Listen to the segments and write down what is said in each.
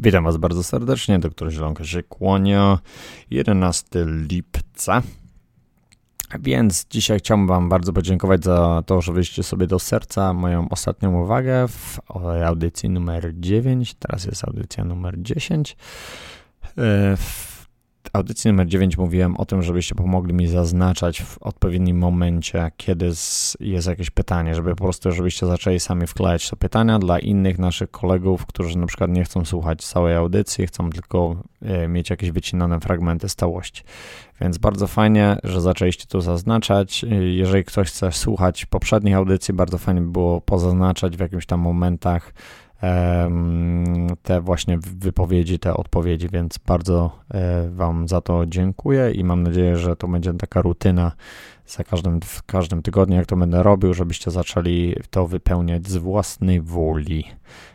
Witam Was bardzo serdecznie, doktor Zielonka się kłania, 11 lipca. Więc dzisiaj chciałbym Wam bardzo podziękować za to, że wyjście sobie do serca moją ostatnią uwagę w audycji numer 9, teraz jest audycja numer 10. W audycji numer 9 mówiłem o tym, żebyście pomogli mi zaznaczać w odpowiednim momencie, kiedy jest jakieś pytanie, żeby po prostu, żebyście zaczęli sami wklejać to pytania dla innych naszych kolegów, którzy na przykład nie chcą słuchać całej audycji, chcą tylko e, mieć jakieś wycinane fragmenty z całości. Więc bardzo fajnie, że zaczęliście tu zaznaczać. Jeżeli ktoś chce słuchać poprzednich audycji, bardzo fajnie by było pozaznaczać w jakimś tam momentach, te właśnie wypowiedzi, te odpowiedzi, więc bardzo e, Wam za to dziękuję i mam nadzieję, że to będzie taka rutyna za każdym, w każdym tygodniu, jak to będę robił, żebyście zaczęli to wypełniać z własnej woli.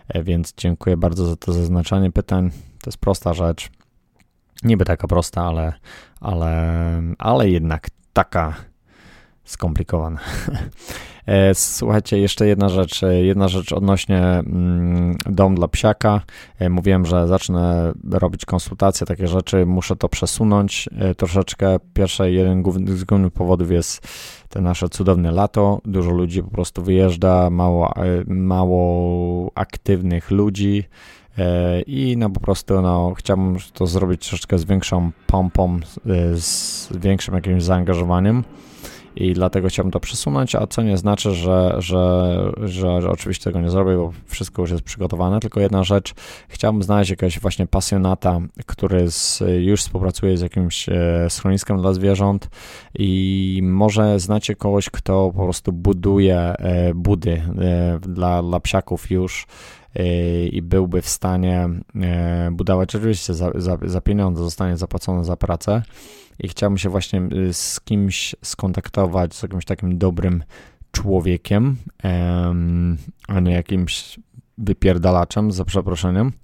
E, więc dziękuję bardzo za to zaznaczanie pytań. To jest prosta rzecz. Niby taka prosta, ale, ale, ale jednak taka skomplikowana. E, słuchajcie, jeszcze jedna rzecz, e, jedna rzecz odnośnie mm, dom dla psiaka. E, mówiłem, że zacznę robić konsultacje, takie rzeczy, muszę to przesunąć troszeczkę. Pierwszy, jeden z głównych powodów jest te nasze cudowne lato. Dużo ludzi po prostu wyjeżdża, mało, mało aktywnych ludzi. I no po prostu no, chciałbym to zrobić troszeczkę z większą pompą, z większym jakimś zaangażowaniem i dlatego chciałbym to przesunąć, a co nie znaczy, że, że, że, że oczywiście tego nie zrobię, bo wszystko już jest przygotowane, tylko jedna rzecz, chciałbym znaleźć jakiegoś właśnie pasjonata, który z, już współpracuje z jakimś e, schroniskiem dla zwierząt i może znacie kogoś, kto po prostu buduje e, budy e, dla, dla psiaków już, i byłby w stanie budować, oczywiście za, za, za pieniądze zostanie zapłacone za pracę, i chciałbym się właśnie y, z kimś skontaktować, z jakimś takim dobrym człowiekiem, a nie jakimś wypierdalaczem, za przeproszeniem.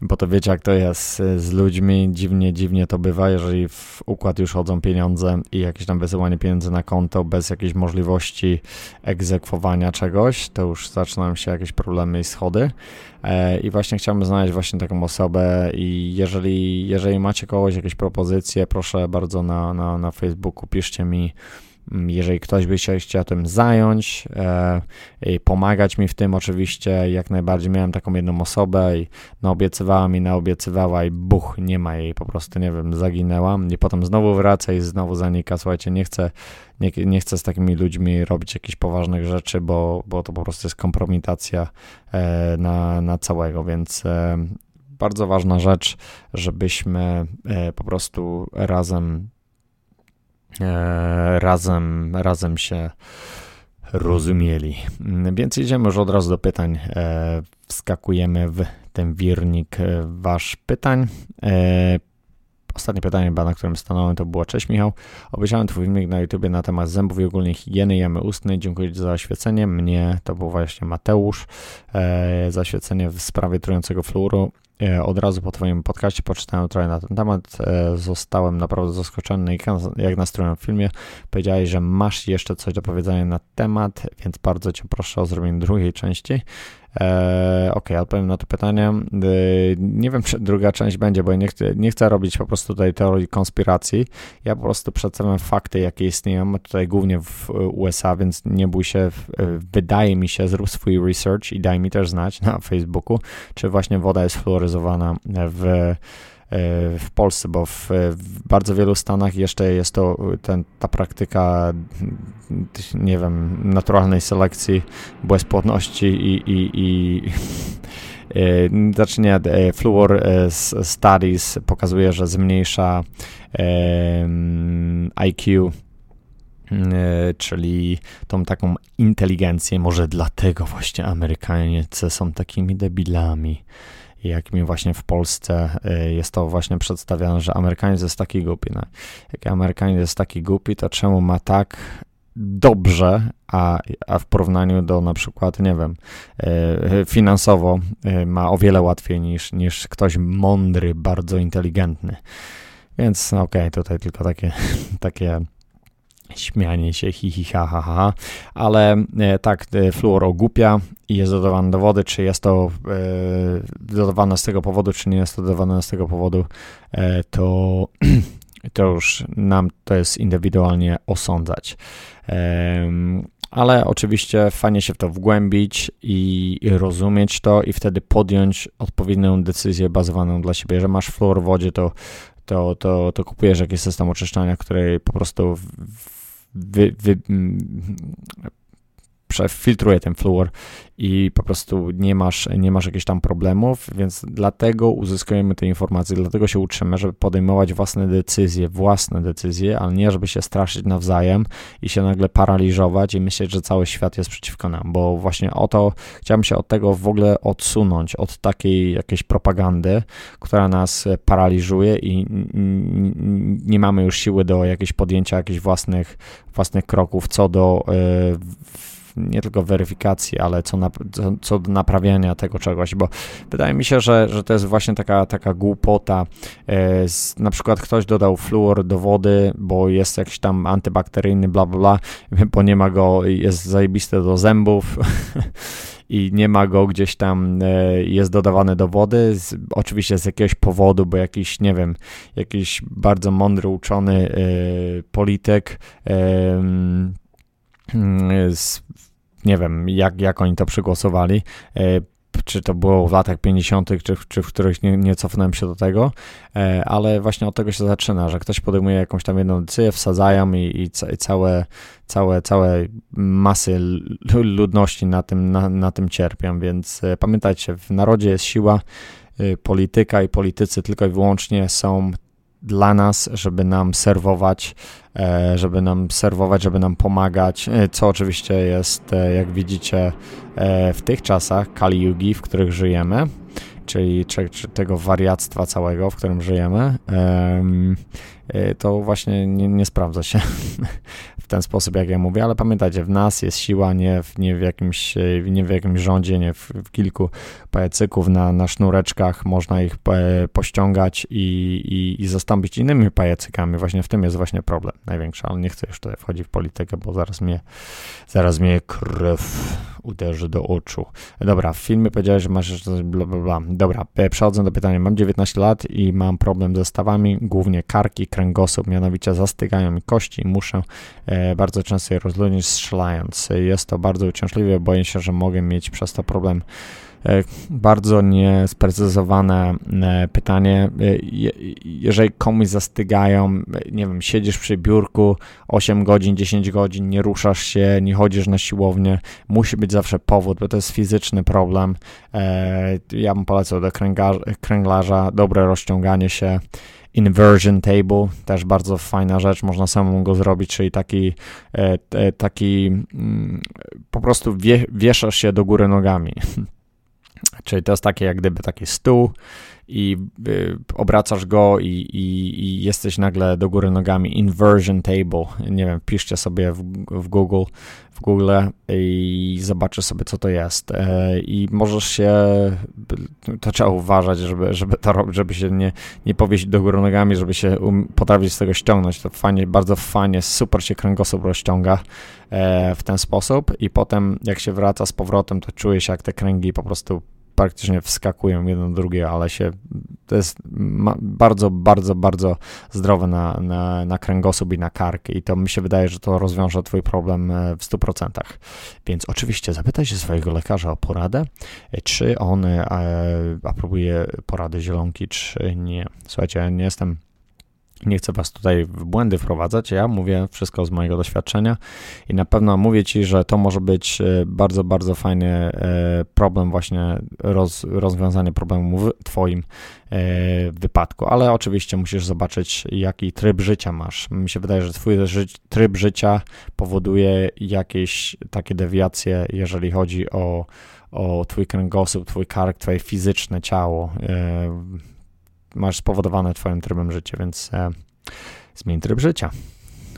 Bo to wiecie, jak to jest z ludźmi, dziwnie, dziwnie to bywa, jeżeli w układ już chodzą pieniądze i jakieś tam wysyłanie pieniędzy na konto bez jakiejś możliwości egzekwowania czegoś, to już zaczynają się jakieś problemy i schody. E, I właśnie chciałbym znaleźć właśnie taką osobę i jeżeli, jeżeli macie kogoś jakieś propozycje, proszę bardzo na, na, na Facebooku, piszcie mi, jeżeli ktoś by się chciał tym zająć, e, i pomagać mi w tym, oczywiście, jak najbardziej. Miałem taką jedną osobę i naobiecywała mi, naobiecywała i buch, nie ma jej, po prostu, nie wiem, zaginęła. I potem znowu wraca i znowu zanika. Słuchajcie, nie chcę, nie, nie chcę z takimi ludźmi robić jakichś poważnych rzeczy, bo, bo to po prostu jest kompromitacja e, na, na całego, więc e, bardzo ważna rzecz, żebyśmy po prostu razem razem, razem się rozumieli. Więc idziemy już od razu do pytań. E, wskakujemy w ten wirnik e, wasz pytań. Ostatnie pytanie, na którym stanąłem, to było Cześć Michał. Obejrzałem twój filmik na YouTubie na temat zębów i ogólnie higieny jamy ustnej. Dziękuję Ci za oświecenie. Mnie to był właśnie Mateusz. E, zaświecenie w sprawie trującego fluoru. E, od razu po Twoim podcaście poczytałem trochę na ten temat. E, zostałem naprawdę zaskoczony, jak nastrojem w filmie. Powiedziałeś, że masz jeszcze coś do powiedzenia na temat, więc bardzo Cię proszę o zrobienie drugiej części. E, ok, odpowiem na to pytanie. E, nie wiem, czy druga część będzie, bo nie chcę, nie chcę robić po prostu tutaj teorii konspiracji. Ja po prostu przedstawiam fakty, jakie istnieją tutaj głównie w USA, więc nie bój się. Wydaje mi się, zrób swój research i daj mi też znać na Facebooku, czy właśnie woda jest fluoryzowana w E, w Polsce, bo w, w, bardzo wielu stanach jeszcze jest to ten, ta praktyka, nie wiem, naturalnej selekcji bezpłodności i, i, i e, znaczy nie, e, Fluor Studies pokazuje, że zmniejsza IQ, czyli tą taką inteligencję. Może dlatego właśnie Amerykanie są takimi debilami jak mi właśnie w Polsce y, jest to właśnie przedstawiane, że Amerykanin jest taki głupi. No. Jak Amerykanin jest taki głupi, to czemu ma tak dobrze, a, a w porównaniu do na przykład, nie wiem, y, finansowo y, ma o wiele łatwiej niż, niż ktoś mądry, bardzo inteligentny. Więc no okej, okay, tutaj tylko takie, takie śmianie się, hi, hi, ha, ha, ha, ale e, tak, e, fluor ogłupia i jest dodawany do wody, czy jest to e, dodawane z tego powodu, czy nie jest to dodawane z tego powodu, e, to, to już nam to jest indywidualnie osądzać. E, ale oczywiście fajnie się w to wgłębić i, rozumieć to i wtedy podjąć odpowiednią decyzję bazowaną dla siebie. Że masz fluor w wodzie, to, to, to, to kupujesz jakiś system oczyszczania, który po prostu wy, wy, przefiltruje ten fluor i po prostu nie masz, nie masz jakichś tam problemów, więc dlatego uzyskujemy te informacje, dlatego się uczymy, żeby podejmować własne decyzje, własne decyzje, ale nie żeby się straszyć nawzajem i się nagle paraliżować i myśleć, że cały świat jest przeciwko nam, bo właśnie o to chciałem się od tego w ogóle odsunąć, od takiej jakiejś propagandy, która nas paraliżuje i nie mamy już siły do jakiegoś podjęcia jakichś własnych, własnych kroków co do yy, nie tylko weryfikacji, ale co, na, co, do naprawiania tego czegoś, bo wydaje mi się, że, że to jest właśnie taka, taka głupota. E, z, na przykład ktoś dodał fluor do wody, bo jest jakiś tam antybakteryjny, bla, bla, bla, bo nie ma go, jest zajebiste do zębów. i nie ma go gdzieś tam, e, jest dodawany do wody, z, oczywiście z jakiegoś powodu, bo jakiś, nie wiem, jakiś bardzo mądry, uczony e, polityk z nie wiem, jak, jak oni to przegłosowali, e, czy to było w latach 50., czy, czy w których nie, nie cofnąłem się do tego, e, ale właśnie od tego się zaczyna, że ktoś podejmuje jakąś tam jedną decyzję, wsadzają i, i, i całe, całe, całe masy ludności na tym, na, na tym cierpią, więc e, pamiętajcie, w narodzie jest siła, polityka i politycy tylko i wyłącznie są dla nas, żeby nam serwować, e, żeby nam serwować, żeby nam pomagać, e, co oczywiście jest, e, jak widzicie, w tych czasach Kali Yugi, w których żyjemy, czyli czy, czy tego wariactwa całego, w którym żyjemy, to właśnie nie, nie sprawdza się w ten sposób, jak ja mówię, ale pamiętajcie, w nas jest siła, nie w, nie w, jakimś, nie w jakimś rządzie, nie w, w kilku pajacyków na, na sznureczkach, można ich pościągać i, i, i zastąpić innymi pajacykami. Właśnie w tym jest właśnie problem największy, ale nie chcę już tutaj wchodzić w politykę, bo zaraz mnie, zaraz mnie krew uderzy do oczu. Dobra, w filmie powiedziałeś, że masz bla, bla, bla. Dobra, przechodzę do pytania. Mam 19 lat i mam problem ze stawami, głównie karki, kręgosłup, mianowicie zastygają mi kości i muszę e, bardzo często je rozluźnić strzelając. Jest to bardzo uciążliwe, boję się, że mogę mieć przez to problem E, bardzo niesprecyzowane e, pytanie. E, jeżeli komuś zastygają, nie wiem, siedzisz przy biurku 8 godzin, 10 godzin, nie ruszasz się, nie chodzisz na siłownię, musi być zawsze powód, bo to jest fizyczny problem. Ja bym polecał do kręglarza, dobre rozciąganie się. Inversion table, też bardzo fajna rzecz, można samemu go zrobić, czyli taki, taki mm, po prostu wie, wieszasz się do góry nogami. Czyli to jest takie jak gdyby taki stół i y, obracasz go i, i, i, jesteś nagle do góry nogami inversion table. Nie wiem, piszcie sobie w, w Google, w Google i zobaczysz sobie, co to jest. E, I możesz się, to trzeba uważać, żeby, żeby to robić, żeby się nie, nie powieść do góry nogami, żeby się um, potrafić z tego ściągnąć. To fajnie, bardzo fajnie, super się kręgosłup rozciąga e, w ten sposób i potem jak się wraca z powrotem, to czuje się jak te kręgi po prostu praktycznie wskakują jedno do drugiego, ale się to jest bardzo, bardzo, bardzo zdrowe na, na, na kręgosłup i na kark i to mi się wydaje, że to rozwiąże twój problem e, w 100%. Więc oczywiście zapytaj się swojego lekarza o poradę, e, czy on e, aprobuje porady zielonki, czy nie. Słuchajcie, nie jestem nie chcę Was tutaj w błędy wprowadzać, ja mówię wszystko z mojego doświadczenia i na pewno mówię Ci, że to może być e, bardzo, bardzo fajny e, problem, właśnie roz, rozwiązanie problemu w Twoim e, wypadku, ale oczywiście musisz zobaczyć, jaki tryb życia masz. Mi się wydaje, że Twój tryb życia powoduje jakieś takie dewiacje, jeżeli chodzi o, o Twój kręgosłup, Twój kark, Twoje fizyczne ciało masz spowodowane twoim trybem życia, więc e, zmień tryb życia.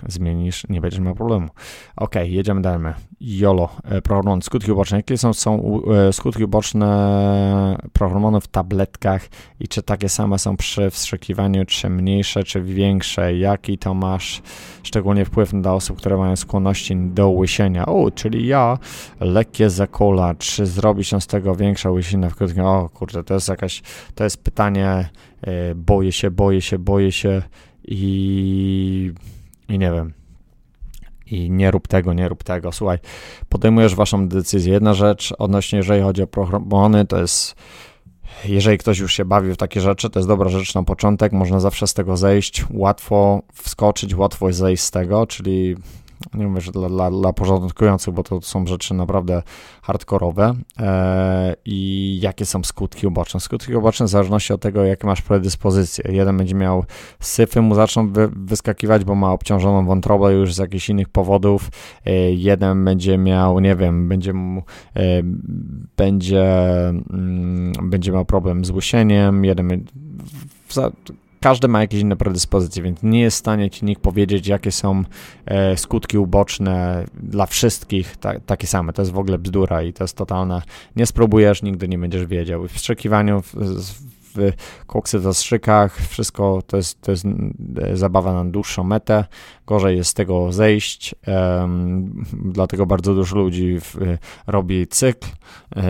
zmienisz, nie będziesz miał problemu. Ok, jedziemy dalej. Jolo, e, prohormony, skutki uboczne. Jakie są, są e, skutki uboczne prohormonów w tabletkach i czy takie same są przy wstrzykiwaniu, czy mniejsze, czy większe? Jaki to masz szczególnie wpływ na osób, które mają skłonności do łysienia? O, czyli ja, lekkie zakola, czy zrobi się z tego większa łysina w krótkim? O kurde, to jest jakaś, to jest pytanie, boję się, boję się, boję się i, i nie wiem i nie rób tego, nie rób tego. Słuchaj, podejmujesz waszą decyzję. Jedna rzecz odnośnie, jeżeli chodzi o prohormony, to jest jeżeli ktoś już się bawi w takie rzeczy, to jest dobra rzecz na początek, można zawsze z tego zejść, łatwo wskoczyć, łatwo zejść z tego, czyli nie mówię, że dla, dla, dla porządkujących, bo to są rzeczy naprawdę hardkorowe e, i jakie są skutki uboczne. Skutki uboczne w zależności od tego, jakie masz predyspozycje. Jeden będzie miał syfy, mu zaczną wy, wyskakiwać, bo ma obciążoną wątrobę już z jakichś innych powodów. E, jeden będzie miał, nie wiem, będzie mu, e, będzie, mm, będzie miał problem z łysieniem, jeden w, każdy ma jakieś inne predyspozycje, więc nie jest w stanie ci nikt powiedzieć, jakie są e, skutki uboczne dla wszystkich ta, takie same. To jest w ogóle bzdura i to jest totalna. Nie spróbujesz, nigdy nie będziesz wiedział. W wstrzykiwaniu w, w koksy w zastrzykach, wszystko to jest, to jest e, zabawa na dłuższą metę. Gorzej jest z tego zejść, dlatego bardzo dużo ludzi w, robi cykl, e,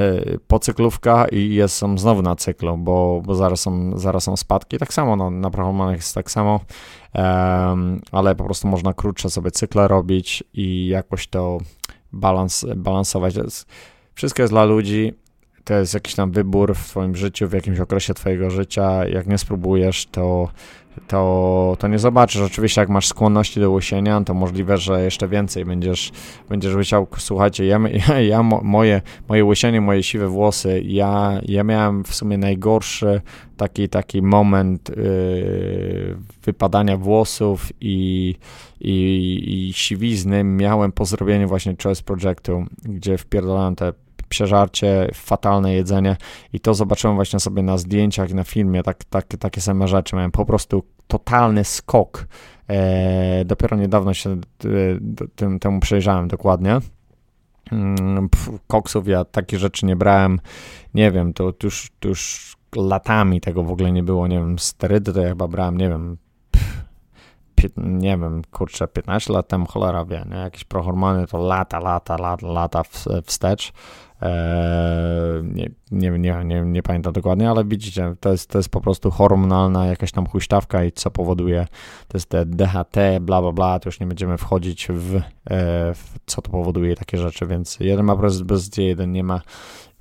pocyklówka i jest, są znowu na cyklu, bo, bo zaraz, są, zaraz są spadki. Tak samo no, na prawomanach jest tak samo, ale po prostu można krótsze sobie cykle robić i jakoś to balans, balansować. Wszystko jest dla ludzi to jest jakiś tam wybór w twoim życiu, w jakimś okresie twojego życia. Jak nie spróbujesz, to, to, to nie zobaczysz. Oczywiście, jak masz skłonności do łysienia, to możliwe, że jeszcze więcej będziesz, będziesz łysiał. Słuchajcie, ja, ja, ja moje, moje łysienie, moje siwe włosy, ja, ja miałem w sumie najgorszy taki, taki moment yy, wypadania włosów i, i, i siwizny miałem po zrobieniu właśnie Choice Projectu, gdzie wpierdolałem te przeżarcie, fatalne jedzenie i to zobaczyłem właśnie sobie na zdjęciach, na filmie, tak, tak, takie same rzeczy. Miałem po prostu totalny skok. E, dopiero niedawno się e, tym, temu przejrzałem dokładnie. Mm, koksów ja takie rzeczy nie brałem, nie wiem, to, to, już, to już latami tego w ogóle nie było, nie wiem, sterydy to ja chyba brałem, nie wiem, nie wiem, kurczę, 15 lat temu, cholera wie, nie? jakieś prohormony to lata, lata, lata, lata wstecz. Eee, nie, nie, nie, nie, pamiętam dokładnie, ale widzicie, to jest, to jest po prostu hormonalna jakaś tam huśtawka i co powoduje, to jest te DHT, bla, bla, bla, to już nie będziemy wchodzić w, e, w co to powoduje takie rzeczy, więc jeden ma predyspozycję, jeden nie ma,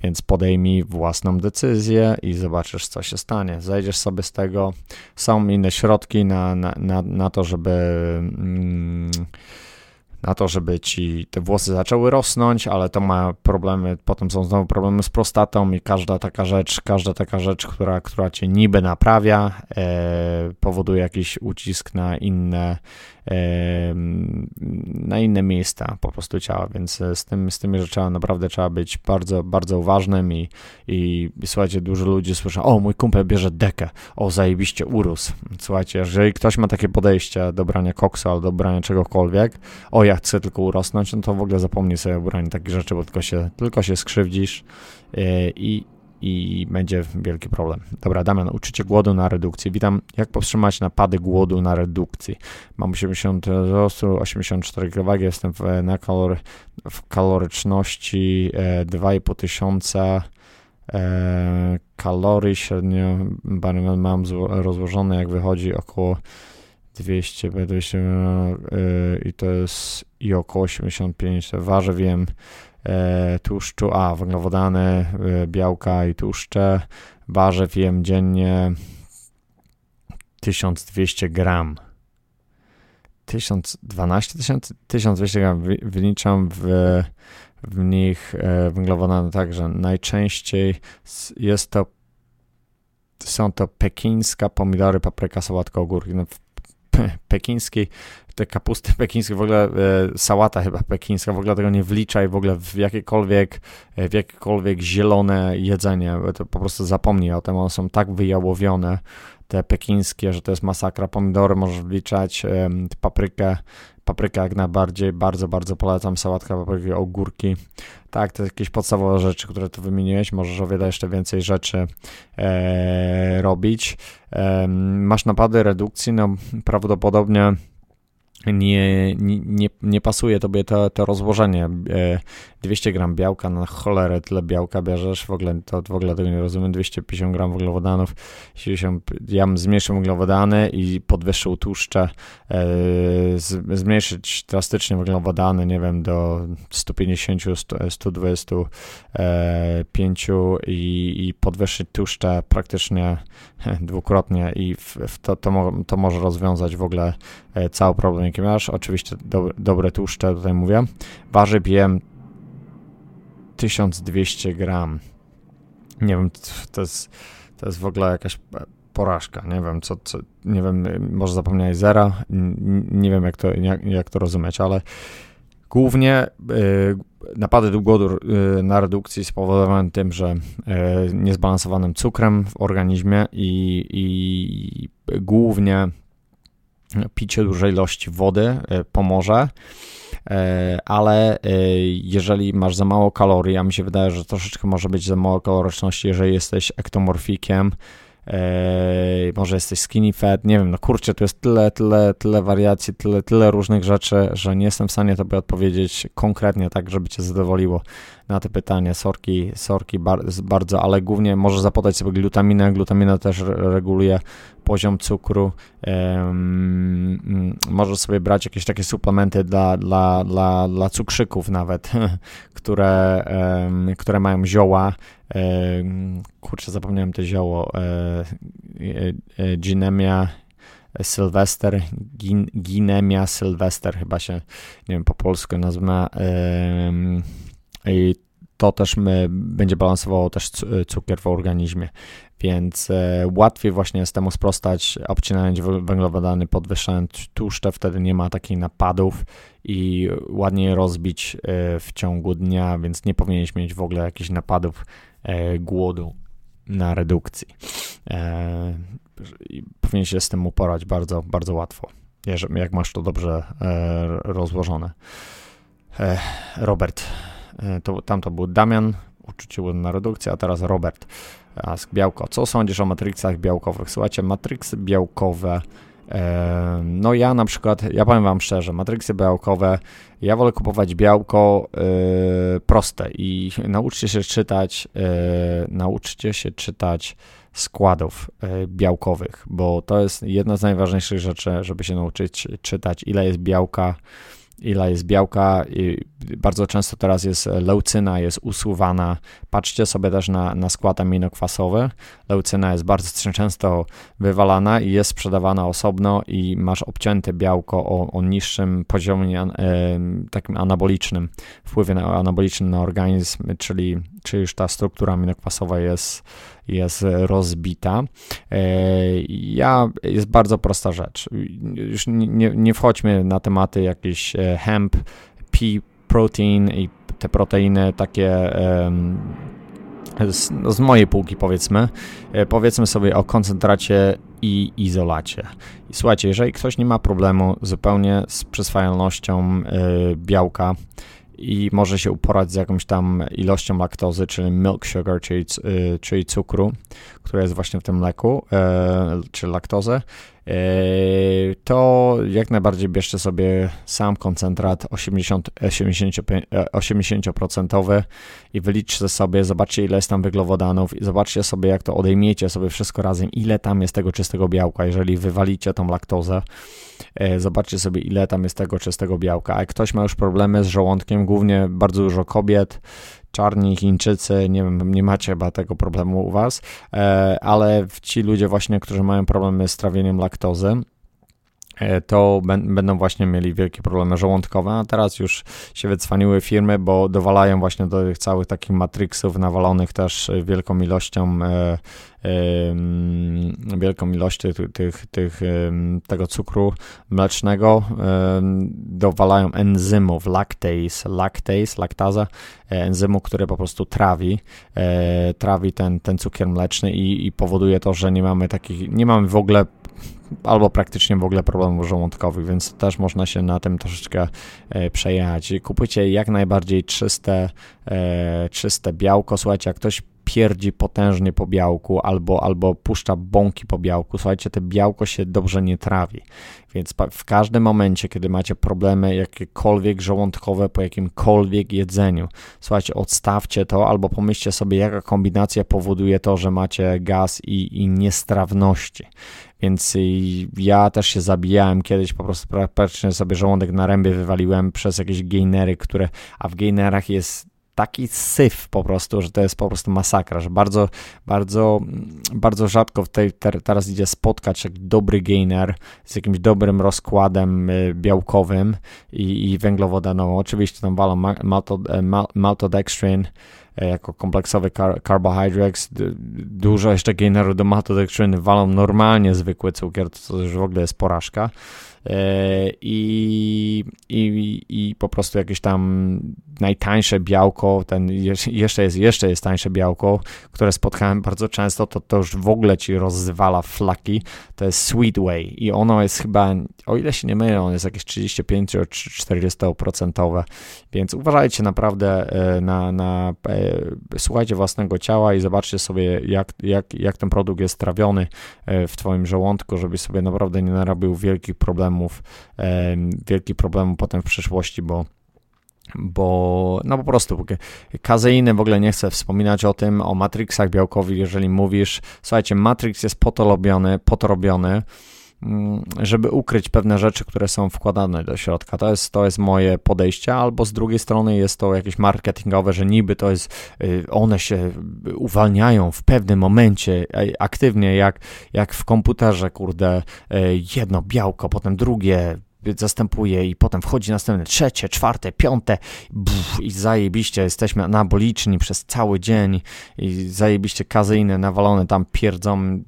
więc podejmij własną decyzję i zobaczysz, co się stanie. Zajdziesz sobie z tego. Są inne środki na, na, na, na to, żeby. Mm, na to, żeby ci te włosy zaczęły rosnąć, ale to ma problemy, potem są znowu problemy z prostatą i każda taka rzecz, każda taka rzecz, która, która cię niby naprawia, e, powoduje jakiś ucisk na inne, na inne miejsca po prostu ciała, więc z, tym, z tymi rzeczami naprawdę trzeba być bardzo, bardzo uważnym i, i, i słuchajcie, dużo ludzi słyszy, o mój kumpel bierze dekę, o zajebiście urósł. Słuchajcie, jeżeli ktoś ma takie podejście do brania koksu albo do brania czegokolwiek, o ja chcę tylko urosnąć, no to w ogóle zapomnij sobie o braniu takich rzeczy, bo tylko się, tylko się skrzywdzisz e, i, i będzie wielki problem. Dobra, Damian, uczycie głodu na redukcji. Witam. Jak powstrzymać napady głodu na redukcji? Mam 80 wzrostu, 84 kg, jestem w, na kalory, w kaloryczności e, 2,5 tysiąca e, kalorii średnio mam rozłożone, jak wychodzi około 200, 200 e, i to jest i około 85 waży, wiem E, tłuszczu, a węglowodany, e, białka i tłuszcze. Warzyw jem dziennie 1200 gram. 1012 tysięcy, 1200 gram wyliczam w, w nich węglowodany także najczęściej jest to są to pekińska, pomidory, papryka, sałatka, ogórki. No, pekińskiej te kapusty pekińskie, w ogóle e, sałata chyba pekińska, w ogóle tego nie wliczaj w ogóle w jakiekolwiek, e, w jakiekolwiek zielone jedzenie, to po prostu zapomnij o tym, one są tak wyjałowione, te pekińskie, że to jest masakra. Pomidory możesz wliczać, paprykę, paprykę jak najbardziej, bardzo, bardzo polecam, sałatka papryki, ogórki. Tak, to jakieś podstawowe rzeczy, które tu wymieniłeś, możesz o wiele jeszcze więcej rzeczy e, robić. E, masz napady redukcji, no prawdopodobnie nie, nie, nie pasuje tobie to, to rozłożenie. 200 e, gram białka na cholerę tyle białka bierzesz, w ogóle to w ogóle tego nie rozumiem, 250 gram węglowodanów, jeśli się, ja bym zmniejszył węglowodany i podwyższył tłuszcze, e, zmniejszyć drastycznie węglowodany, nie wiem, do 150, 125 i, i podwyższyć tłuszcze praktycznie dwukrotnie i w, w to, to, to może rozwiązać w ogóle e, cały problem, jaki masz. Oczywiście do, dobre tłuszcze, tutaj mówię. Warzyw jem 1200 gram. Nie wiem, to jest, to jest w ogóle jakaś porażka. Nie wiem, co, co nie wiem, może zapomniałeś zera. Nie wiem, jak to, jak, jak to rozumieć, ale głównie y, napady głodu y, na redukcji spowodowane tym, że y, niezbalansowanym cukrem w organizmie i, i głównie picie dużej ilości wody y, pomoże ale jeżeli masz za mało kalorii, a mi się wydaje, że troszeczkę może być za mało kaloryczności, jeżeli jesteś ektomorfikiem, Eee, może jesteś skinny fat, nie wiem, no kurczę, tu jest tyle, tyle, tyle wariacji, tyle, tyle różnych rzeczy, że nie jestem w stanie tobie odpowiedzieć konkretnie tak, żeby cię zadowoliło na te pytanie. Sorki, sorki bardzo, ale głównie może zapodać sobie glutaminę. Glutamina też reguluje poziom cukru. Um, możesz sobie brać jakieś takie suplementy dla, dla, dla, dla cukrzyków nawet, które, które mają zioła. Kurczę, zapomniałem to zioło. E, e, ginemia Sylwester, gin, Ginemia Sylwester chyba się, nie wiem, po polsku nazywa. I to też będzie balansowało też cukier w organizmie, więc e, łatwiej właśnie jest temu sprostać, obcinając węglowodany, podwyższając tłuszcze, wtedy nie ma takich napadów i ładniej rozbić e, w ciągu dnia, więc nie powinieneś mieć w ogóle jakichś napadów e, głodu na redukcji. Powinien się z tym uporać bardzo, bardzo łatwo, jak masz to dobrze rozłożone. Robert, E, to, tam to był Damian, uczucie na redukcję, a teraz Robert. Ask Białko. Co sądzisz o matrycach białkowych? Słuchajcie, matryksy białkowe e, no ja na przykład, ja powiem wam szczerze, matryksy białkowe, ja wolę kupować białko e, proste i nauczcie się czytać, nauczcie się czytać składów białkowych, bo to jest jedna z najważniejszych rzeczy, żeby się nauczyć czytać, ile jest białka, ile jest białka. Bardzo często teraz jest leucyna, jest usuwana. Patrzcie sobie też na, na skład aminokwasowy. Leucyna jest bardzo często wywalana i jest sprzedawana osobno i masz obcięte białko o, o niższym poziomie e, takim anabolicznym, wpływie na, anabolicznym na organizm, czyli, czyli już ta struktura aminokwasowa jest jest rozbita. E, ja, jest bardzo prosta rzecz. Już nie, nie wchodźmy na tematy jakieś e, hemp, pea protein i te proteiny takie z, no, z, mojej półki powiedzmy, e, powiedzmy sobie o koncentracie i izolacie. I słuchajcie, jeżeli ktoś nie ma problemu zupełnie z przyswajalnością białka, i może się uporać z jakąś tam ilością laktozy, czyli milk sugar, czyli, y, czyli cukru, który jest właśnie w tym mleku, e, czy laktozę, to jak najbardziej bierzcie sobie sam koncentrat 80, 80%, e, i wyliczcie sobie, zobaczcie ile jest tam węglowodanów i zobaczcie sobie jak to odejmiecie sobie wszystko razem, ile tam jest tego czystego białka, jeżeli wywalicie tą laktozę, zobaczcie sobie ile tam jest tego czystego białka, a jak ktoś ma już problemy z żołądkiem, głównie bardzo dużo kobiet, czarni Chińczycy, nie wiem, nie macie chyba tego problemu u was, e, ale ci ludzie właśnie, którzy mają problemy z trawieniem laktozy, to będą właśnie mieli wielkie problemy żołądkowe, a teraz już się wycwaniły firmy, bo dowalają właśnie do tych całych takich matrixów nawalonych też wielką ilością e, wielką ilością tych, tych, tego cukru mlecznego. Dowalają enzymów, lactase, lactase, laktaza, e, enzymu, który po prostu trawi, trawi ten, ten cukier mleczny i, i powoduje to, że nie mamy takich, nie mamy w ogóle albo praktycznie w ogóle problemów żołądkowych, więc też można się na tym troszeczkę e, przejechać. Kupujcie jak najbardziej czyste, e, czyste białko. Słuchajcie, jak ktoś pierdzi potężnie po białku albo, albo puszcza bąki po białku. Słuchajcie, te białko się dobrze nie trawi. Więc w każdym momencie, kiedy macie problemy jakiekolwiek żołądkowe po jakimkolwiek jedzeniu, słuchajcie, odstawcie to albo pomyślcie sobie, jaka kombinacja powoduje to, że macie gaz i, i niestrawności. Więc ja też się zabijałem kiedyś, po prostu praktycznie sobie żołądek na rębie wywaliłem przez jakieś gainery, które, a w gainerach jest taki syf po prostu, że to jest po prostu masakra, że bardzo, bardzo, bardzo rzadko w tej, teraz idzie spotkać jak dobry gainer z jakimś dobrym rozkładem y, białkowym i, i węglowodanową. Oczywiście tam walą maltodextrin, e, jako kompleksowy car carbohydrates, dużo jeszcze gainerów do maltodextriny walą normalnie zwykły cukier, to już w ogóle jest porażka. E, i, i, i po prostu jakieś tam najtańsze białko, ten jeszcze jest, jeszcze jest tańsze białko, które spotkałem bardzo często, to, to już w ogóle ci rozwala flaki, to jest Sweet Whey i ono jest chyba, o ile się nie mylę, on jest jakieś 35 czy 40%, więc uważajcie naprawdę e, na, na e, słuchajcie własnego ciała i zobaczcie sobie, jak, jak, jak ten produkt jest trawiony w twoim żołądku, żeby sobie naprawdę nie narobił wielkich problemów problemów, wielki problem potem w przyszłości, bo bo no po prostu kazeiny w ogóle nie chcę wspominać o tym, o matrixach białkowych, jeżeli mówisz, słuchajcie, matrix jest po to robiony, po to robiony, żeby ukryć pewne rzeczy, które są wkładane do środka. To jest, to jest moje podejście, albo z drugiej strony jest to jakieś marketingowe, że niby to jest, y, one się uwalniają w pewnym momencie aktywnie, jak, jak w komputerze, kurde, y, jedno białko, potem drugie, zastępuje i potem wchodzi następne trzecie, czwarte, piąte. Buf, i zajebiście jesteśmy anaboliczni przez cały dzień i zajebiście kazyjne, nawalone tam pierdzą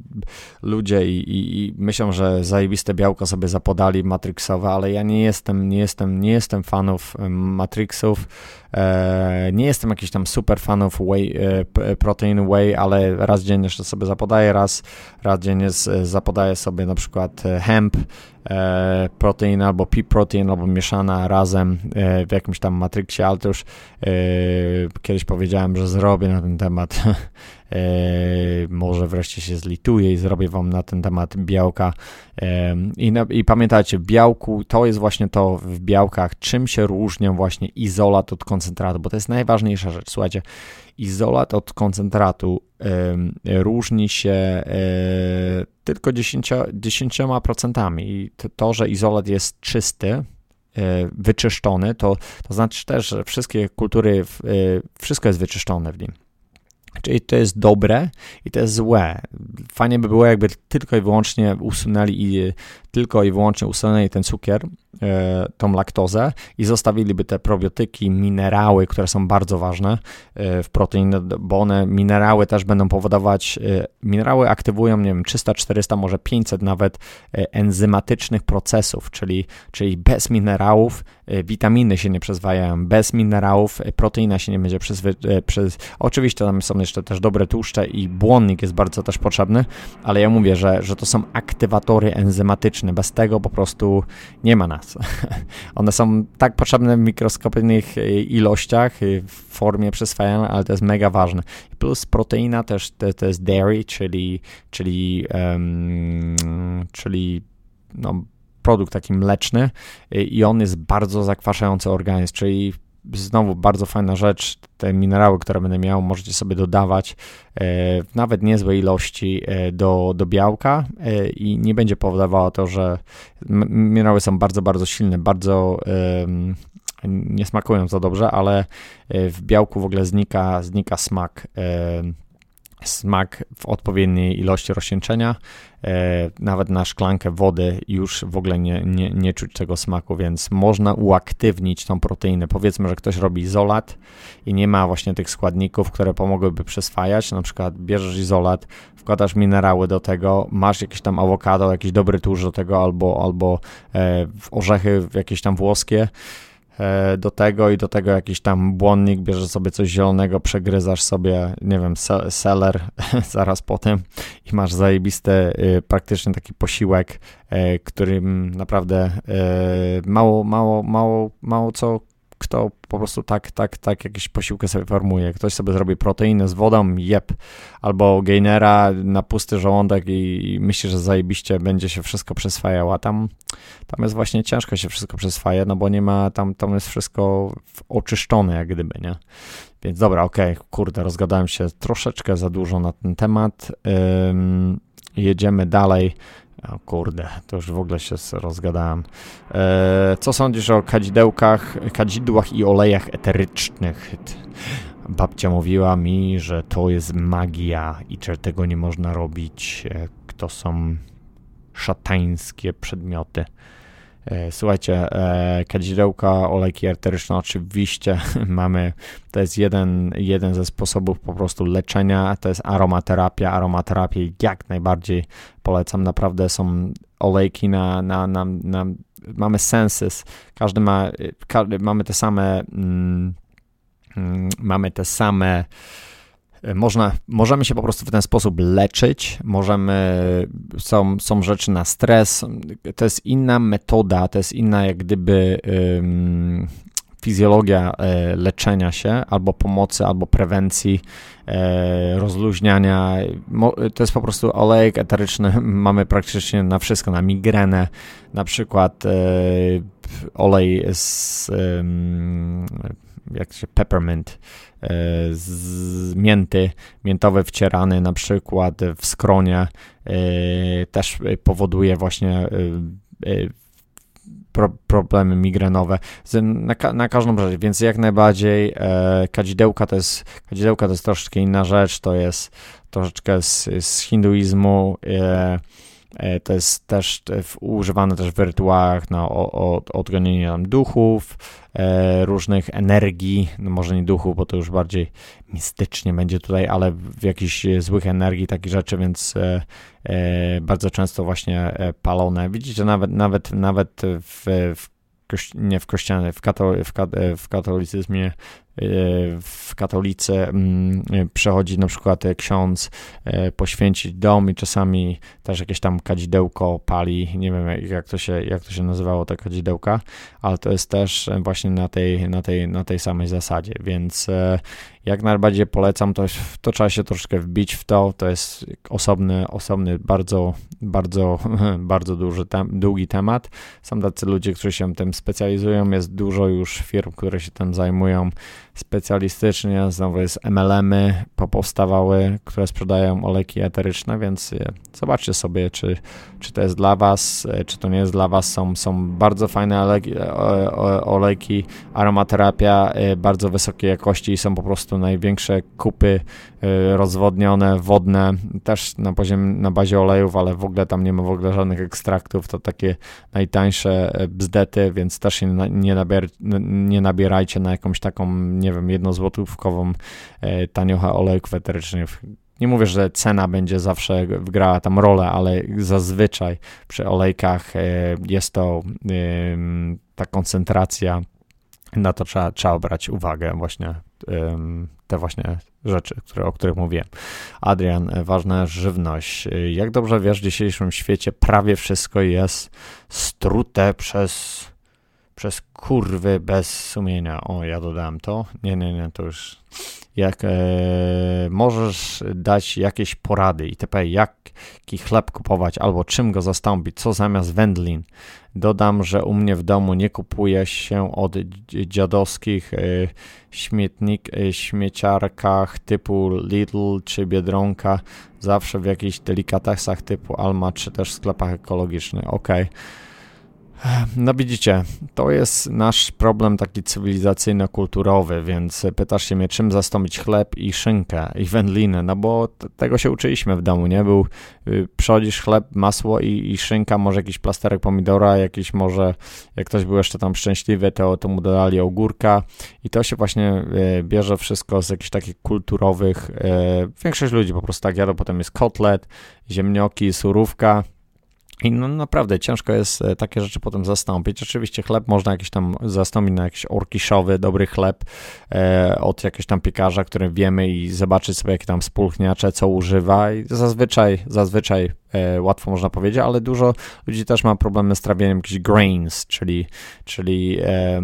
ludzie i, i, i myślą, że zajebiste białko sobie zapodali matrixowe, ale ja nie jestem, nie jestem, nie jestem fanów matrixów, e, nie jestem jakiś tam super fanów whey, e, protein whey, ale raz dziennie sobie zapodaję, raz, raz dziennie zapodaję sobie na przykład e, hemp, e, protein albo pea protein albo mieszana razem e, w jakimś tam matryksie, ale to już e, kiedyś powiedziałem, że zrobię na ten temat E, może wreszcie się zlituję i zrobię wam na ten temat białka. E, I, I pamiętajcie, w białku to jest właśnie to w białkach, czym się różnią właśnie izolat od koncentratu, bo to jest najważniejsza rzecz. Słuchajcie, izolat od koncentratu e, różni się tylko 10%, 10% i to, że izolat jest czysty, wyczyszczony, to, to znaczy też, że wszystkie kultury, wszystko jest wyczyszczone w nim. Czyli to jest dobre i to jest złe. Fajnie by było, jakby tylko i wyłącznie usunęli i tylko i wyłącznie usunęli ten cukier, e, tą laktozę i zostawiliby te probiotyki, minerały, które są bardzo ważne e, w proteinie, bo one, minerały też będą powodować, e, minerały aktywują, nie wiem, 300, 400, może 500 nawet enzymatycznych procesów, czyli, czyli bez minerałów witaminy się nie przezwajają, bez minerałów proteina się nie będzie przez, przez oczywiście tam są jeszcze też dobre tłuszcze i błonnik jest bardzo też potrzebny, ale ja mówię, że, że to są aktywatory enzymatyczne, bez tego po prostu nie ma nas. One są tak potrzebne w mikroskopijnych e, ilościach, e, w formie przyswajania, ale to jest mega ważne. Plus proteina też to, to jest dairy, czyli, czyli, um, czyli no, produkt taki mleczny e, i on jest bardzo zakwaszający organizm, czyli znowu bardzo fajna rzecz, te minerały, które będę miał, możecie sobie dodawać e, w nawet niezłej ilości e, do, do białka e, i nie będzie powodowało to, że minerały są bardzo, bardzo silne, bardzo nie smakują za dobrze, ale w białku w ogóle znika, znika smak smak w odpowiedniej ilości rozcieńczenia. E, nawet na szklankę wody już w ogóle nie, nie, nie czuć tego smaku, więc można uaktywnić tą proteinę. Powiedzmy, że ktoś robi izolat i nie ma właśnie tych składników, które pomogłyby przyswajać. Na przykład bierzesz izolat, wkładasz minerały do tego, masz jakieś tam awokado, jakiś dobry tłuszcz do tego, albo, albo e, orzechy jakieś tam włoskie do tego i do tego jakiś tam błonnik, bierzesz sobie coś zielonego, przegryzasz sobie, nie wiem, seller zaraz po tym i masz zajebisty y, praktycznie taki posiłek, e, którym naprawdę e, mało, mało, mało, mało co kto po prostu tak, tak, tak jakieś posiłki sobie formuje. Ktoś sobie zrobi proteiny z wodą, jep, albo gainera na pusty żołądek i, myśli, że zajebiście będzie się wszystko przyswajało, a tam, tam jest właśnie ciężko się wszystko przyswaja, no bo nie ma, tam, tam jest wszystko oczyszczone jak gdyby, nie? Więc dobra, okej, okay, kurde, rozgadałem się troszeczkę za dużo na ten temat. Jedziemy dalej. O kurde, to już w ogóle się rozgadałem. E, co sądzisz o kadzidełkach, kadzidłach i olejach eterycznych? Babcia mówiła mi, że to jest magia i że tego nie można robić. E, to są szatańskie przedmioty. E, słuchajcie, e, kadzidełka, olejki eteryczne oczywiście mamy, to jest jeden, jeden ze sposobów po prostu leczenia, to jest aromaterapia, aromaterapię jak najbardziej polecam, naprawdę są olejki na, na, na, na mamy senses, każdy ma, każdy, mamy te same mm, mm mamy te same E, można, możemy się po prostu w ten sposób leczyć, możemy, są, są rzeczy na stres, to jest inna metoda, to jest inna jak gdyby fizjologia e, leczenia się, albo pomocy, albo prewencji, e, rozluźniania. To jest po prostu olejek eteryczny, mamy praktycznie na wszystko, na migrenę, na przykład e, olej z jak się peppermint, e, z mięty, miętowy wcierany na przykład w skronie e, też powoduje właśnie e, problemy migrenowe. Na, na każdą rzecz, więc jak najbardziej kadzidełka to jest kadzidełka to jest troszeczkę inna rzecz, to jest troszeczkę z, z hinduizmu, E, to jest też używane też w rytuałach na odgonienie nam duchów, e, różnych energii, no może nie duchów, bo to już bardziej mistycznie będzie tutaj, ale w jakichś złych energii, takich rzeczy, więc e, bardzo często właśnie palone. Widzicie, nawet, nawet, nawet w, w nie w kościele, w, katol, w katolicyzmie w katolicy mm, przechodzi na przykład ksiądz e, poświęcić dom i czasami też jakieś tam kadzidełko pali, nie wiem jak to się, jak to się nazywało te kadzidełka, ale to jest też właśnie na tej, na tej, na tej samej zasadzie, więc e, jak najbardziej polecam, to, to trzeba się troszkę wbić w to, to jest osobny, osobny bardzo, bardzo, bardzo duży, tem, długi temat. Są tacy ludzie, którzy się tym specjalizują, jest dużo już firm, które się tym zajmują, specjalistycznie, znowu jest MLM-y popowstawały, które sprzedają olejki eteryczne, więc e, zobaczcie sobie, czy, czy to jest dla Was, e, czy to nie jest dla Was. Są, są bardzo fajne olejki, e, olejki aromaterapia bardzo wysokiej jakości i są po prostu największe kupy rozwodnione, wodne, też na poziomie, na bazie olejów, ale w ogóle tam nie ma w ogóle żadnych ekstraktów, to takie najtańsze bzdety, więc też nie, nabier, nie nabierajcie na jakąś taką, nie wiem, jednozłotówkową e, taniocha olejków eterycznych. Nie mówię, że cena będzie zawsze grała tam rolę, ale zazwyczaj przy olejkach e, jest to ta koncentracja, na to trzeba, trzeba brać uwagę właśnie te właśnie rzeczy, które, o których mówiłem. Adrian, ważna żywność. Jak dobrze wiesz, w dzisiejszym świecie prawie wszystko jest strute przez przez kurwy bez sumienia. O, ja dodałem to. Nie, nie, nie, to już. Jak e, możesz dać jakieś porady itp., jaki chleb kupować albo czym go zastąpić, co zamiast wędlin. Dodam, że u mnie w domu nie kupuje się od dziadowskich e, śmietnik, e, śmieciarkach typu Lidl czy Biedronka, zawsze w jakichś delikatesach typu Alma czy też sklepach ekologicznych. Okej. Okay No widzicie, to jest nasz problem taki cywilizacyjno-kulturowy, więc pytasz się mnie, czym zastąpić chleb i szynkę i wędlinę, no bo tego się uczyliśmy w domu, nie? Był, y, chleb, masło i, i, szynka, może jakiś plasterek pomidora, jakiś może, jak ktoś był jeszcze tam szczęśliwy, to, to mu dodali ogórka i to się właśnie y, bierze wszystko z jakichś takich kulturowych, y, większość ludzi po prostu tak jada, potem jest kotlet, ziemnioki, surówka, i no naprawdę ciężko jest e, takie rzeczy potem zastąpić. Oczywiście chleb można jakiś tam zastąpić na jakiś orkiszowy, dobry chleb e, od jakiegoś tam piekarza, który wiemy i zobaczyć sobie jakie tam spulchniacze, co używa i zazwyczaj, zazwyczaj e, łatwo można powiedzieć, ale dużo ludzi też ma problemy z trawieniem jakichś grains, czyli, czyli e,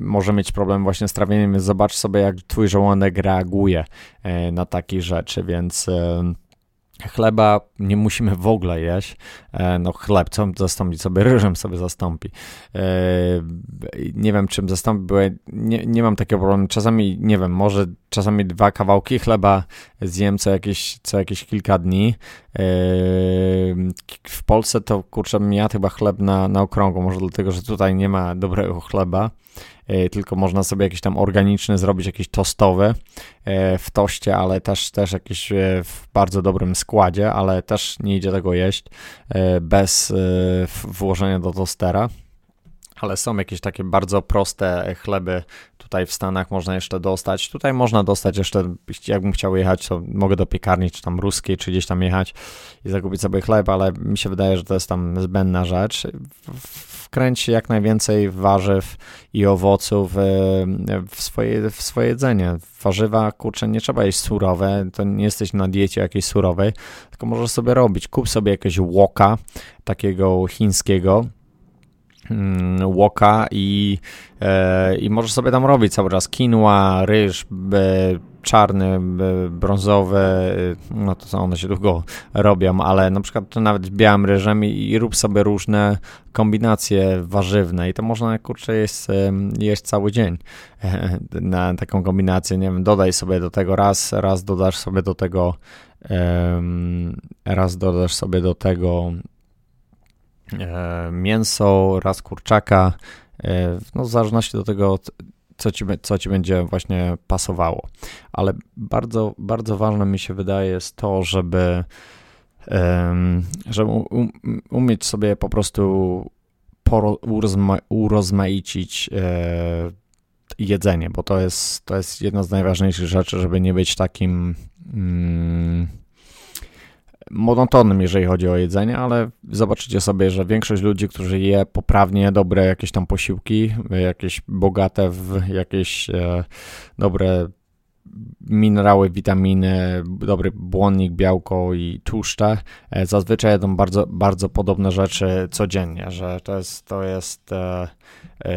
może mieć problem właśnie z trawieniem, więc zobacz sobie jak twój żołądek reaguje e, na takie rzeczy, więc Chleba nie musimy w ogóle jeść. E, no chleb, co zastąpić sobie? Ryżem sobie zastąpi. E, nie wiem, czym zastąpi, bo nie, nie mam takiego problemu. Czasami, nie wiem, może czasami dwa kawałki chleba zjem co jakieś, co jakieś kilka dni. E, w Polsce to, kurczę, ja chyba chleb na, na okrągło, może dlatego, że tutaj nie ma dobrego chleba. E, tylko można sobie jakieś tam organiczne zrobić, jakieś tostowe e, w toście, ale też, też jakieś e, w bardzo dobrym składzie, ale też nie idzie tego jeść bez włożenia do tostera ale są jakieś takie bardzo proste chleby tutaj w Stanach można jeszcze dostać. Tutaj można dostać jeszcze, jakbym chciał jechać, to mogę do piekarni, czy tam ruskiej, czy gdzieś tam jechać i zakupić sobie chleb, ale mi się wydaje, że to jest tam zbędna rzecz. Wkręć jak najwięcej warzyw i owoców w swoje, w swoje jedzenie. Warzywa, kurczę, nie trzeba jeść surowe, to nie jesteś na diecie jakiejś surowej, tylko możesz sobie robić. Kup sobie jakiegoś łoka, takiego chińskiego, łoka i, e, i możesz sobie tam robić cały czas. Quinoa, ryż, czarny, brązowy, no to one się długo robią, ale na przykład to nawet białym ryżem i, i rób sobie różne kombinacje warzywne i to można, kurczę, jeść, jeść cały dzień. Na taką kombinację, nie wiem, dodaj sobie do tego raz, raz dodasz sobie do tego raz dodasz sobie do tego E, mięso, raz kurczaka, e, no w zależności do tego, co ci, co ci będzie właśnie pasowało. Ale bardzo, bardzo ważne mi się wydaje jest to, żeby, żeby umieć sobie po prostu urozma, urozmaicić e, jedzenie, bo to jest, to jest jedna z najważniejszych rzeczy, żeby nie być takim. Mm, monotonnym, jeżeli chodzi o jedzenie, ale zobaczycie sobie, że większość ludzi, którzy je poprawnie, dobre jakieś tam posiłki, jakieś bogate w jakieś e, dobre minerały, witaminy, dobry błonnik, białko i tłuszcze, e, zazwyczaj jedzą bardzo, bardzo podobne rzeczy codziennie, że to jest, to jest, e, e,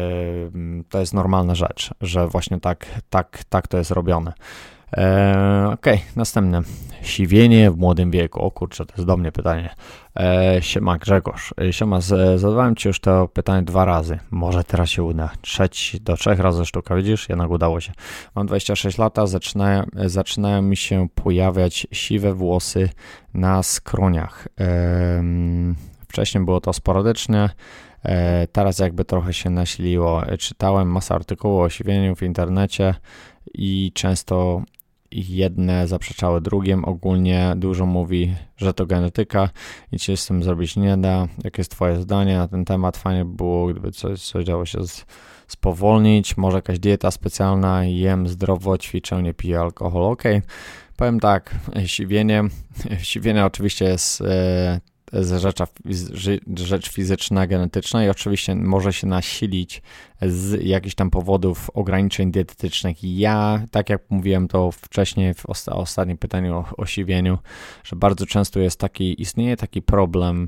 to jest normalna rzecz, że właśnie tak, tak, tak to jest robione. E, Okej, okay, następne. Siwienie w młodym wieku. O kurczę, to jest do mnie pytanie. E, siema Grzegorz. E, siema, z, zadawałem Ci już to pytanie dwa razy. Może teraz się uda. Trzeci, do trzech razy sztuka, widzisz? Jednak udało się. Mam 26 lat, zaczynają, zaczynają mi się pojawiać siwe włosy na skroniach. E, wcześniej było to sporadycznie. E, teraz jakby trochę się nasiliło. Czytałem masę artykułów o siwieniu w internecie i często jedne zaprzeczały drugim. Ogólnie dużo mówi, że to genetyka, nic się z tym zrobić nie da. Jakie jest Twoje zdanie na ten temat? Fajnie by było, gdyby coś, coś działo się z, spowolnić, może jakaś dieta specjalna, jem zdrowo, ćwiczę, nie piję alkoholu. Ok, powiem tak, siwienie, siwienie oczywiście jest e, rzecz, fizyczna, genetyczna i oczywiście może się nasilić z jakichś tam powodów ograniczeń dietetycznych. Ja, tak jak mówiłem to wcześniej w osta ostatnim pytaniu o, siwieniu, że bardzo często jest taki, istnieje taki problem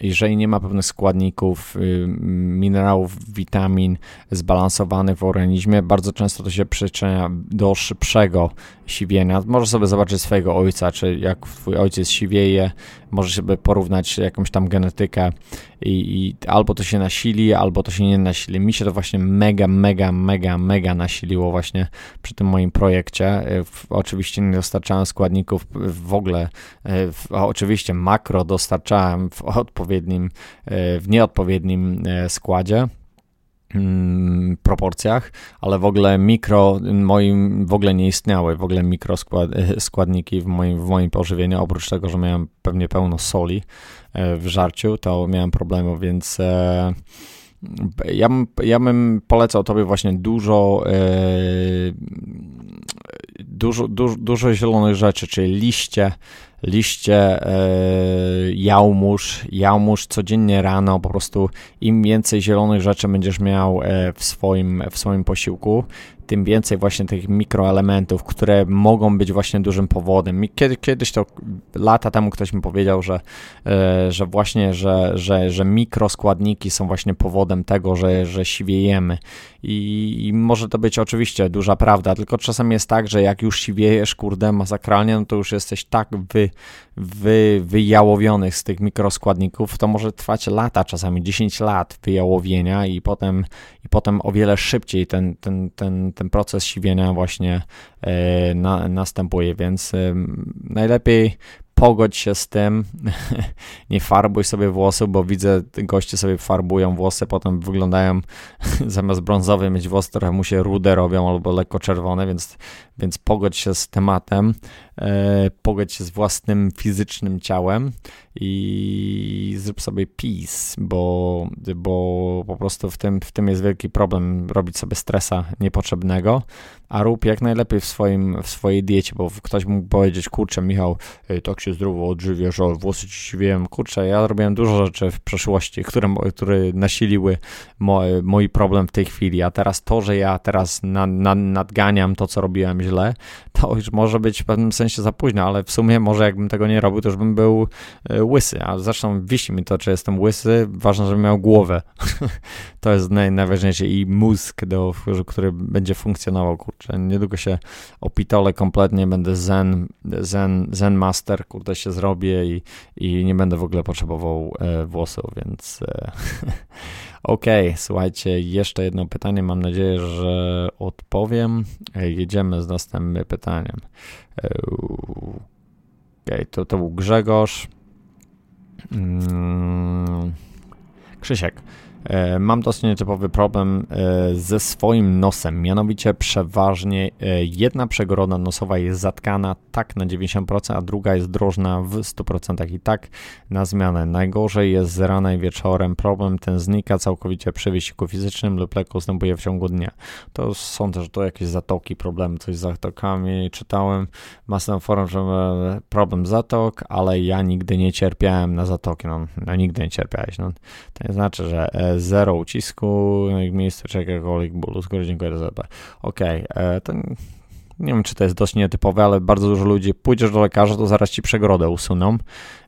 jeżeli nie ma pewnych składników, y, minerałów, witamin zbalansowanych w organizmie, bardzo często to się przyczynia do szybszego siwienia. Możesz sobie zobaczyć swojego ojca, czy jak twój ojciec siwieje, możesz sobie porównać jakąś tam genetykę i, i albo to się nasili, albo to się nie nasili. Mi się to właśnie mega, mega, mega, mega nasiliło właśnie przy tym moim projekcie. Oczywiście nie dostarczałem składników w ogóle, w, oczywiście makro dostarczałem w odpowiednim, w nieodpowiednim składzie proporcjach, ale w ogóle mikro moim w ogóle nie istniały, w ogóle mikro skład, składniki w moim, w moim pożywieniu, oprócz tego, że miałem pewnie pełno soli e, w żarciu, to miałem problemów, więc e, ja, ja bym polecał tobie właśnie dużo, e, dużo, dużo, dużo zielonych rzeczy, czyli liście, liście, e, jałmuż, jałmuż codziennie rano, po prostu im więcej zielonych rzeczy będziesz miał e, w swoim, w swoim posiłku, tym więcej właśnie tych mikroelementów, które mogą być właśnie dużym powodem. Kiedy, kiedyś to lata temu ktoś mi powiedział, że, e, że właśnie, że, że, że mikroskładniki są właśnie powodem tego, że, że siwiejemy. I, I może to być oczywiście duża prawda, tylko czasem jest tak, że jak już siwiejesz, kurde, masakralnie, no to już jesteś tak wy, wy, wyjałowionych z tych mikroskładników, to może trwać lata, czasami 10 lat wyjałowienia i potem, potem o wiele szybciej ten, ten, ten, ten proces siwienia właśnie e, na, następuje, więc najlepiej pogodź się z tym, nie farbuj sobie włosów, bo widzę, goście sobie farbują włosy, potem wyglądają zamiast brązowy mieć włosy, trochę mu się rude robią albo lekko czerwone, więc, więc pogodź się z tematem, e, pogodź się z własnym fizycznym ciałem i zrób sobie peace, bo, bo po prostu w tym, w tym jest wielki problem robić sobie stresa niepotrzebnego, a rób jak najlepiej w, swoim, w swojej diecie, bo ktoś mógł powiedzieć, kurczę Michał, tak się zdrowo odżywiasz, o włosy ci siwieją, kurczę, ja robiłem dużo rzeczy w przeszłości, które, które nasiliły mój problem w tej chwili, a teraz to, że ja teraz na, na, nadganiam to, co robiłem źle, to już może być w pewnym sensie za późno, ale w sumie może jakbym tego nie robił, to już bym był e, łysy, a zresztą wisi mi to, czy jestem łysy, ważne, żebym miał głowę. to jest naj, najważniejsze. I mózg, do, który będzie funkcjonował, kurczę, niedługo się opitole kompletnie, będę zen, zen, zen master, kurde się zrobię i, i nie będę w ogóle potrzebował e, włosów, więc e, okej, okay, słuchajcie, jeszcze jedno pytanie, mam nadzieję, że odpowiem. E, jedziemy z następnym pytaniem. E, okej, okay, to, to był Grzegorz. Mm, Krzysiek. E, mam dosyć nietypowy problem e, ze swoim nosem, mianowicie przeważnie e, jedna przegroda nosowa jest zatkana tak na 90%, a druga jest drożna w 100% i tak na zmianę. Najgorzej jest z rana i wieczorem. Problem ten znika całkowicie przy wysiłku fizycznym lub lekko ustępuje w ciągu dnia. To są też to jakieś zatoki, problemy coś z zatokami. Czytałem masę forum, że problem zatok, ale ja nigdy nie cierpiałem na zatoki. No, no nigdy nie cierpiałeś. No, to nie znaczy, że zero ucisku, no i miejsce jakiegokolwiek bólu. Skoro dziękuję za to. Okej, okay, e, to nie wiem, czy to jest dość nietypowe, ale bardzo dużo ludzi, pójdziesz do lekarza, to zaraz ci przegrodę usuną,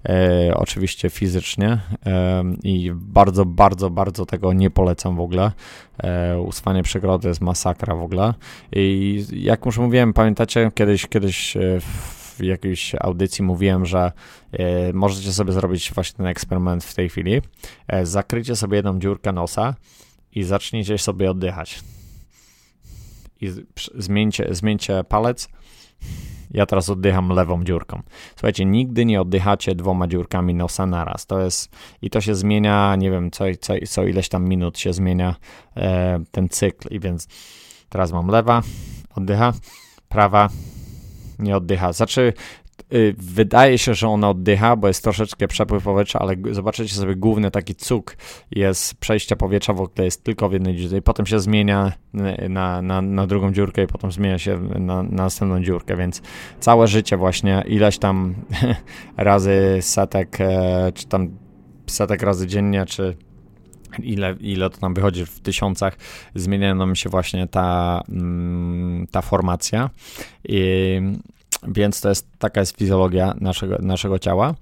e, oczywiście fizycznie e, i bardzo, bardzo, bardzo tego nie polecam w ogóle. E, usuwanie przegrody jest masakra w ogóle i jak już mówiłem, pamiętacie, kiedyś, kiedyś e, w jakiejś audycji mówiłem, że e, możecie sobie zrobić właśnie ten eksperyment w tej chwili. E, zakryjcie sobie jedną dziurkę nosa i zacznijcie sobie oddychać. I zmieńcie, zmieńcie palec. Ja teraz oddycham lewą dziurką. Słuchajcie, nigdy nie oddychacie dwoma dziurkami nosa naraz. To jest i to się zmienia, nie wiem, co, co, co ileś tam minut się zmienia e, ten cykl. I więc teraz mam lewa, oddycha, prawa, nie oddycha. Znaczy, y, wydaje się, że ona oddycha, bo jest troszeczkę przepływ powietrza, ale zobaczycie sobie główny taki cuk jest przejścia powietrza w ogóle jest tylko w jednej dziurce i potem się zmienia na, na, na drugą dziurkę i potem zmienia się na, na następną dziurkę, więc całe życie właśnie ileś tam razy setek, e, czy tam setek razy dziennie, czy ile, ile to tam wychodzi w tysiącach, zmienia nam się właśnie ta, mm, ta formacja. I, więc to jest taka jest fizjologia naszego, naszego ciała.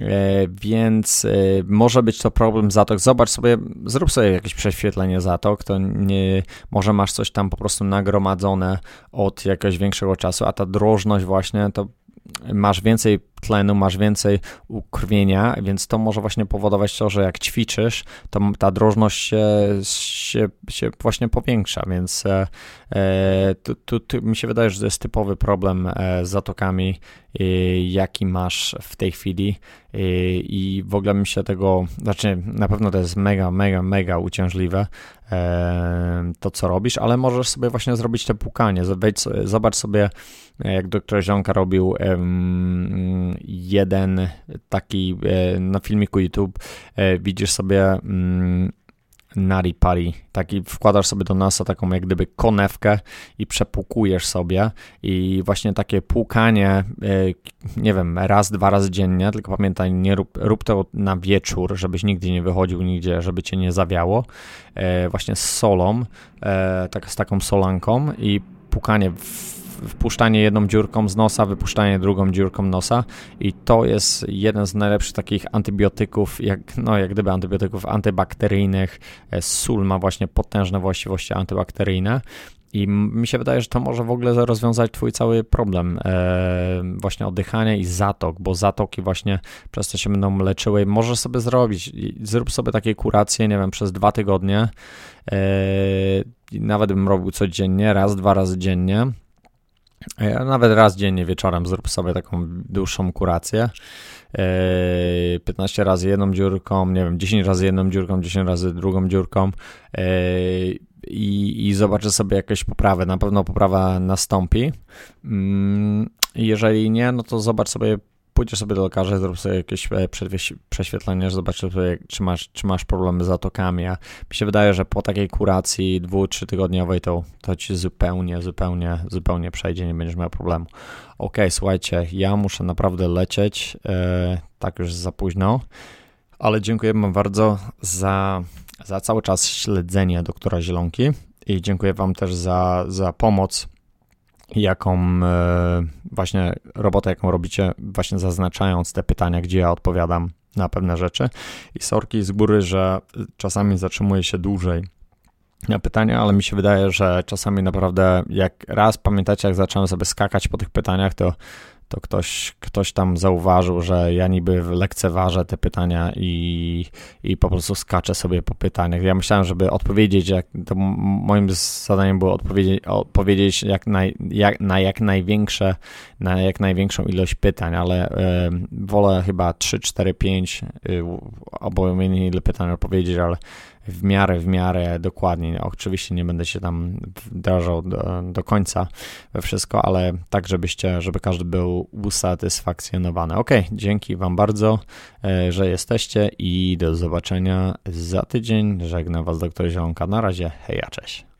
E, więc e, może być to problem zatok. Zobacz sobie, zrób sobie jakieś prześwietlenie zatok, to nie, może masz coś tam po prostu nagromadzone od jakiegoś większego czasu, a ta drożność właśnie to masz więcej tlenu, masz więcej ukrwienia, więc to może właśnie powodować to, że jak ćwiczysz, to ta drożność się, się, się właśnie powiększa, więc e, tu, tu, tu, mi się wydaje, że to jest typowy problem z zatokami, jaki masz w tej chwili i w ogóle mi się tego, znaczy na pewno to jest mega, mega, mega uciążliwe to, co robisz, ale możesz sobie właśnie zrobić te pukanie, zobacz sobie jak doktor Zionka robił jeden taki e, na filmiku YouTube, e, widzisz sobie mm, nari pari, taki wkładasz sobie do nosa taką jak gdyby konewkę i przepukujesz sobie i właśnie takie płukanie, e, nie wiem, raz, dwa razy dziennie, tylko pamiętaj, nie rób, rób to na wieczór, żebyś nigdy nie wychodził nigdzie, żeby cię nie zawiało, właśnie z solą, tak, z taką solanką i pukanie w wpuszczanie jedną dziurką z nosa, wypuszczanie drugą dziurką nosa i to jest jeden z najlepszych takich antybiotyków, jak, no, jak gdyby antybiotyków antybakteryjnych. E, sól ma właśnie potężne właściwości antybakteryjne. I mi się wydaje, że to może w ogóle rozwiązać Twój cały problem e, właśnie oddychania i zatok, bo zatoki właśnie przez to się będą leczyły. Możesz sobie zrobić, zrób sobie takie kuracje, nie wiem, przez dwa tygodnie. E, nawet bym robił codziennie, raz, dwa razy dziennie nawet raz dziennie wieczorem zrób sobie taką dłuższą kurację. 15 razy jedną dziurką, nie wiem, 10 razy jedną dziurką, 10 razy drugą dziurką i, i zobaczę sobie jakąś poprawę. Na pewno poprawa nastąpi. Mm, jeżeli nie, no to zobacz sobie pójdziesz sobie do lekarza, zrób sobie jakieś e, prześwietlenie, sobie, czy masz, czy masz problemy z zatokami, a mi się wydaje, że po takiej kuracji dwu, trzy tygodniowej to, to ci zupełnie, zupełnie, zupełnie przejdzie, nie będziesz miał problemu. Ok, słuchajcie, ja muszę naprawdę lecieć, e, tak już za późno, ale dziękuję wam bardzo za, za cały czas śledzenie doktora Zielonki i dziękuję wam też za, za pomoc jaką e, właśnie robotę, jaką robicie, właśnie zaznaczając te pytania, gdzie ja odpowiadam na pewne rzeczy. I sorki z góry, że czasami zatrzymuję się dłużej na pytania, ale mi się wydaje, że czasami naprawdę, jak raz pamiętacie, jak zacząłem sobie skakać po tych pytaniach, to to ktoś, ktoś tam zauważył, że ja niby lekceważę te pytania i, i po prostu skaczę sobie po pytaniach. Ja myślałem, żeby odpowiedzieć, jak, to moim zadaniem było odpowiedzieć, odpowiedzieć jak naj, jak, na jak największe, na jak największą ilość pytań, ale y, wolę chyba 3, 4, 5, y, obojętnie ile pytań odpowiedzieć, ale w miarę, w miarę dokładnie. Oczywiście nie będę się tam wdrażał do, do końca we wszystko, ale tak, żebyście, żeby każdy był usatysfakcjonowany. Ok, dzięki Wam bardzo, e, że jesteście i do zobaczenia za tydzień. Żegnam Was doktor Zielonka. Na razie, hej, cześć.